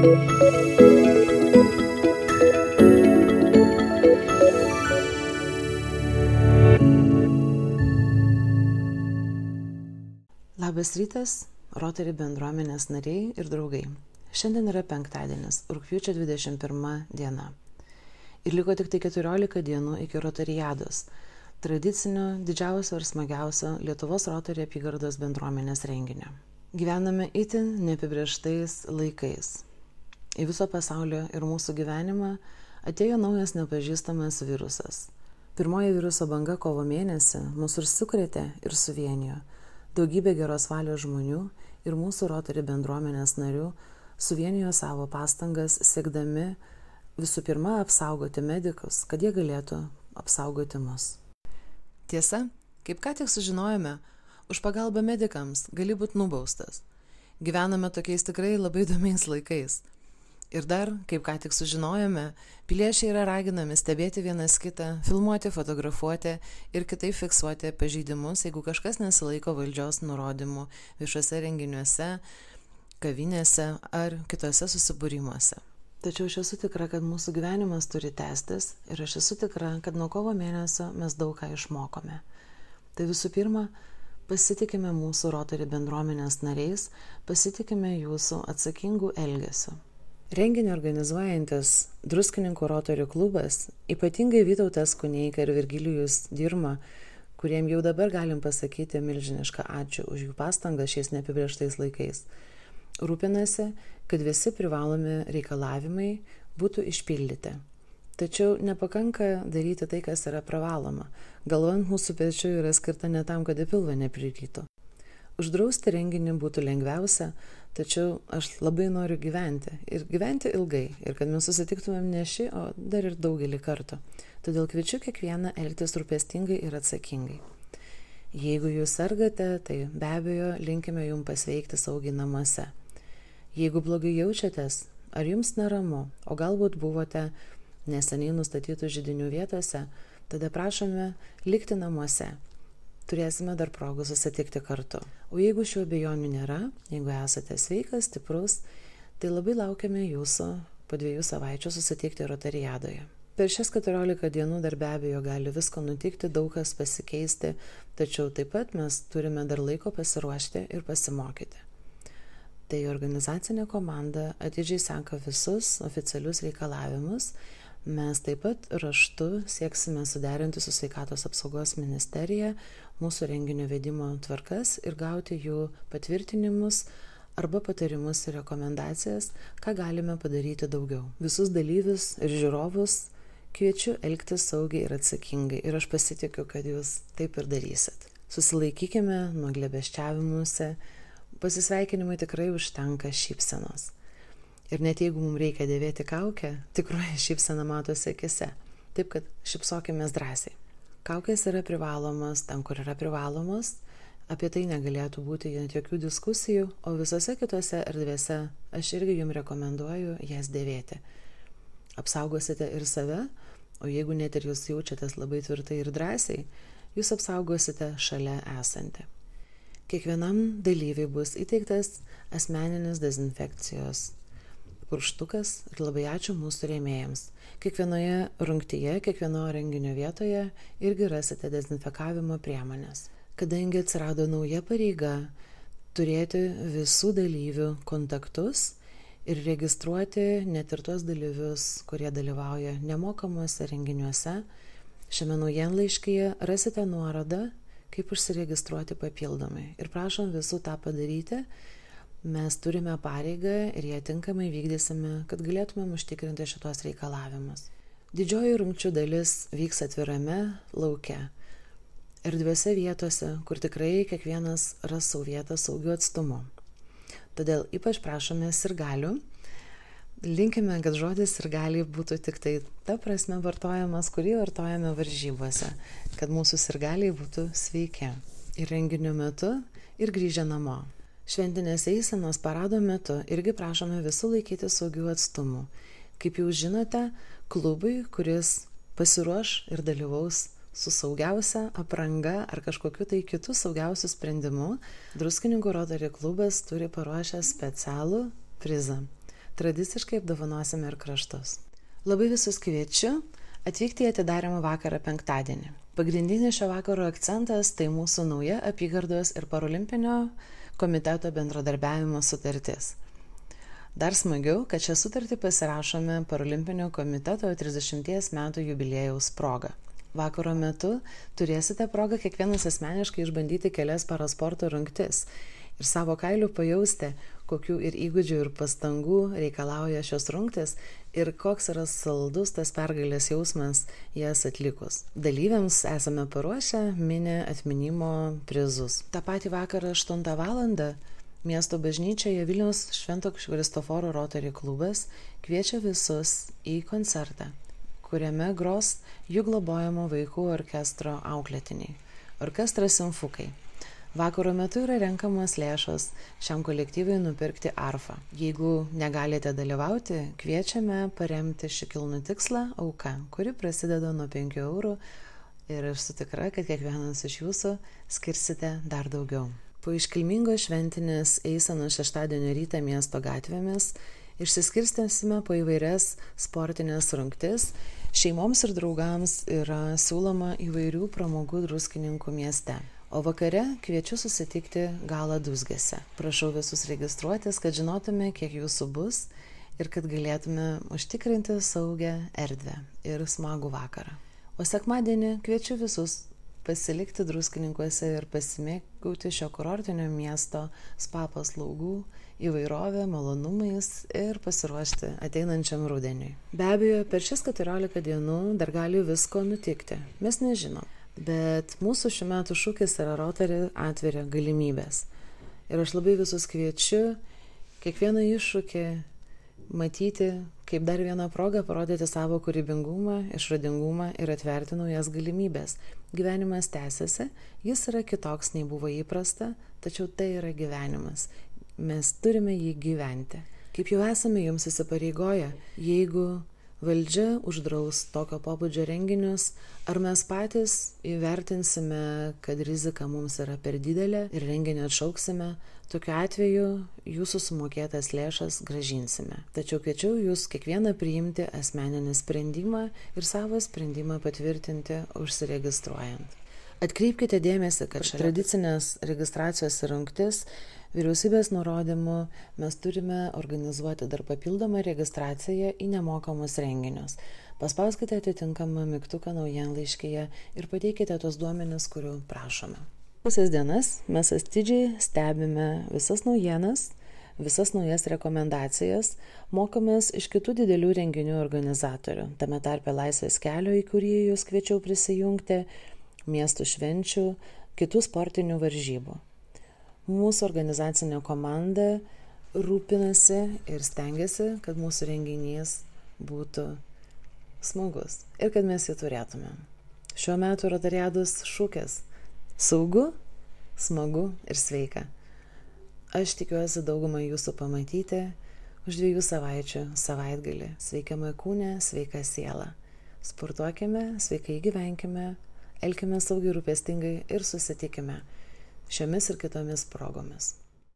Labas rytas, Rotary bendruomenės nariai ir draugai. Šiandien yra penktadienis, rūpjūčio 21 diena. Ir liko tik tai 14 dienų iki Rotariados, tradicinio, didžiausio ir smagiausio Lietuvos Rotary apygardos bendruomenės renginio. Gyvename itin neapibrieštais laikais. Į viso pasaulio ir mūsų gyvenimą atėjo naujas nepažįstamas virusas. Pirmoji viruso banga kovo mėnesį mus ir sukrėtė ir suvienijo Daugybė geros valios žmonių ir mūsų Rotary bendruomenės narių suvienijo savo pastangas siekdami visų pirma apsaugoti medikus, kad jie galėtų apsaugoti mus. Tiesa, kaip ką tik sužinojome, už pagalbą medikams gali būti nubaustas. Gyvename tokiais tikrai labai įdomiais laikais. Ir dar, kaip ką tik sužinojome, piliečiai yra raginami stebėti vienas kitą, filmuoti, fotografuoti ir kitaip fiksuoti pažeidimus, jeigu kažkas nesilaiko valdžios nurodymų viešuose renginiuose, kavinėse ar kitose susibūrimuose. Tačiau aš esu tikra, kad mūsų gyvenimas turi tęstis ir aš esu tikra, kad nuo kovo mėnesio mes daug ką išmokome. Tai visų pirma, pasitikime mūsų Rotary bendruomenės nariais, pasitikime jūsų atsakingų elgesių. Renginį organizuojantis Druskininkų rotorių klubas, ypatingai Vytautas Kuneika ir Virgilijus Dirma, kuriem jau dabar galim pasakyti milžinišką ačiū už jų pastangas šiais neapibrieštais laikais, rūpinasi, kad visi privalomi reikalavimai būtų išpildyti. Tačiau nepakanka daryti tai, kas yra privaloma. Galvant mūsų pečių yra skirta ne tam, kad į pilvą neprirytų. Uždrausti renginį būtų lengviausia, tačiau aš labai noriu gyventi ir gyventi ilgai ir kad mes susitiktumėm ne šį, o dar ir daugelį kartų. Todėl kviečiu kiekvieną elgtis rūpestingai ir atsakingai. Jeigu jūs sergate, tai be abejo linkime jums pasveikti saugiai namuose. Jeigu blogai jaučiatės, ar jums neramu, o galbūt buvote neseniai nustatytų žydinių vietose, tada prašome likti namuose turėsime dar progų susitikti kartu. O jeigu šių abejonių nėra, jeigu esate sveikas, stiprus, tai labai laukiame jūsų po dviejų savaičių susitikti Rotariadoje. Per šias 14 dienų dar be abejo gali visko nutikti, daug kas pasikeisti, tačiau taip pat mes turime dar laiko pasiruošti ir pasimokyti. Tai organizacinė komanda atidžiai seka visus oficialius reikalavimus Mes taip pat raštu sieksime suderinti su sveikatos apsaugos ministerija mūsų renginio vedimo tvarkas ir gauti jų patvirtinimus arba patarimus ir rekomendacijas, ką galime padaryti daugiau. Visus dalyvius ir žiūrovus kviečiu elgtis saugiai ir atsakingai ir aš pasitikiu, kad jūs taip ir darysit. Susilaikykime nuo glebeščiavimuose, pasisveikinimui tikrai užtenka šypsenos. Ir net jeigu mums reikia dėvėti kaukę, tikroji šypsena matosi akise. Taip kad šypsokimės drąsiai. Kaukės yra privalomas ten, kur yra privalomas, apie tai negalėtų būti net jokių diskusijų, o visose kitose erdvėse aš irgi jums rekomenduoju jas dėvėti. Apsaugosite ir save, o jeigu net ir jūs jaučiatės labai tvirtai ir drąsiai, jūs apsaugosite šalia esantį. Kiekvienam dalyviui bus įteiktas asmeninis dezinfekcijos purštukas ir labai ačiū mūsų rėmėjams. Kiekvienoje rungtyje, kiekvienoje renginio vietoje irgi rasite dezinfekavimo priemonės. Kadangi atsirado nauja pareiga turėti visų dalyvių kontaktus ir registruoti net ir tuos dalyvius, kurie dalyvauja nemokamuose renginiuose, šiame naujienlaiškyje rasite nuorodą, kaip užsiregistruoti papildomai. Ir prašom visų tą padaryti mes turime pareigą ir ją tinkamai vykdysime, kad galėtumėm užtikrinti šitos reikalavimus. Didžioji rungčių dalis vyks atvirame lauke. Erdviose vietose, kur tikrai kiekvienas ras savo vietą saugiu atstumu. Todėl ypač prašome sirgalių. Linkime, kad žodis ir gali būtų tik tai ta prasme vartojamas, kurį vartojame varžybose, kad mūsų sirgaliai būtų sveiki ir renginio metu, ir grįžę namo. Šventinės eisenos parado metu irgi prašome visų laikyti saugių atstumų. Kaip jau žinote, klubui, kuris pasiruoš ir dalyvaus su saugiausia apranga ar kažkokiu tai kitu saugiausiu sprendimu, Druskininkų Rotary klubas turi paruošę specialų prizą. tradiciškai apdovanosime ir kraštus. Labai visus kviečiu atvykti į atidarimą vakarą penktadienį. Pagrindinis šio vakaro akcentas tai mūsų nauja apygardos ir parolimpinio komiteto bendradarbiavimo sutartis. Dar smagiau, kad šią sutartį pasirašome Paralimpinio komiteto 30 metų jubiliejaus proga. Vakaro metu turėsite progą kiekvienas asmeniškai išbandyti kelias parasporto rungtis ir savo kailių pajausti, kokių ir įgūdžių ir pastangų reikalauja šios rungtis ir koks yra saldus tas pergalės jausmas jas atlikus. Dalyviams esame paruošę mini atminimo prizus. Ta pati vakarą 8 val. Miesto bažnyčioje Vilniaus Švento Kristoforo Rotary klubas kviečia visus į koncertą, kuriame gros jų globojamo vaikų orkestro auklėtiniai - orkestras Simfukai. Vakaro metu yra renkamos lėšos šiam kolektyvui nupirkti arfą. Jeigu negalite dalyvauti, kviečiame paremti šį kilnų tikslą auką, kuri prasideda nuo 5 eurų ir esu tikra, kad kiekvienas iš jūsų skirsite dar daugiau. Po iškilmingos šventinės eisenos šeštadienio rytą miesto gatvėmis išsiskirstysime po įvairias sportinės rungtis. Šeimoms ir draugams yra siūloma įvairių pramogų druskininkų mieste. O vakare kviečiu susitikti galą Dusgėse. Prašau visus registruotis, kad žinotume, kiek jūsų bus ir kad galėtume užtikrinti saugę erdvę ir smagų vakarą. O sekmadienį kviečiu visus pasilikti druskininkuose ir pasimėgauti šio kurortinio miesto spa paslaugų įvairovę, malonumais ir pasiruošti ateinančiam rudeniui. Be abejo, per šias 14 dienų dar gali visko nutikti. Mes nežinom bet mūsų šių metų šūkis yra Rotary atveria galimybės. Ir aš labai visus kviečiu kiekvieną iššūkį matyti kaip dar vieną progą parodyti savo kūrybingumą, išradingumą ir atverti naujas galimybės. Gyvenimas tęsiasi, jis yra kitoks nei buvo įprasta, tačiau tai yra gyvenimas. Mes turime jį gyventi. Kaip jau esame jums įsipareigoję, jeigu valdžia uždraus tokio pobūdžio renginius, ar mes patys įvertinsime, kad rizika mums yra per didelė ir renginį atšauksime, tokiu atveju jūsų sumokėtas lėšas gražinsime. Tačiau kviečiau jūs kiekvieną priimti asmeninį sprendimą ir savo sprendimą patvirtinti užsiregistruojant. Atkreipkite dėmesį, kad tradicinės registracijos rungtis Vyriausybės nurodymu mes turime organizuoti dar papildomą registraciją į nemokamus renginius. Paspauskite atitinkamą mygtuką naujienlaiškėje ir pateikite tos duomenis, kurių prašome. Pusės dienas mes atidžiai stebime visas naujienas, visas naujas rekomendacijas, mokomės iš kitų didelių renginių organizatorių, tame tarpe Laisvės kelio, į kurį jūs kviečiau prisijungti, miestų švenčių, kitų sportinių varžybų. Mūsų organizacinė komanda rūpinasi ir stengiasi, kad mūsų renginys būtų smagus ir kad mes jį turėtume. Šiuo metu Rotariados šūkis - saugu, smagu ir sveika. Aš tikiuosi daugumą jūsų pamatyti už dviejų savaičių savaitgalį. Sveikiame kūne, sveika siela. Sportuokime, sveikai gyvenkime, elkime saugiai rūpestingai ir susitikime šiomis ir kitomis progomis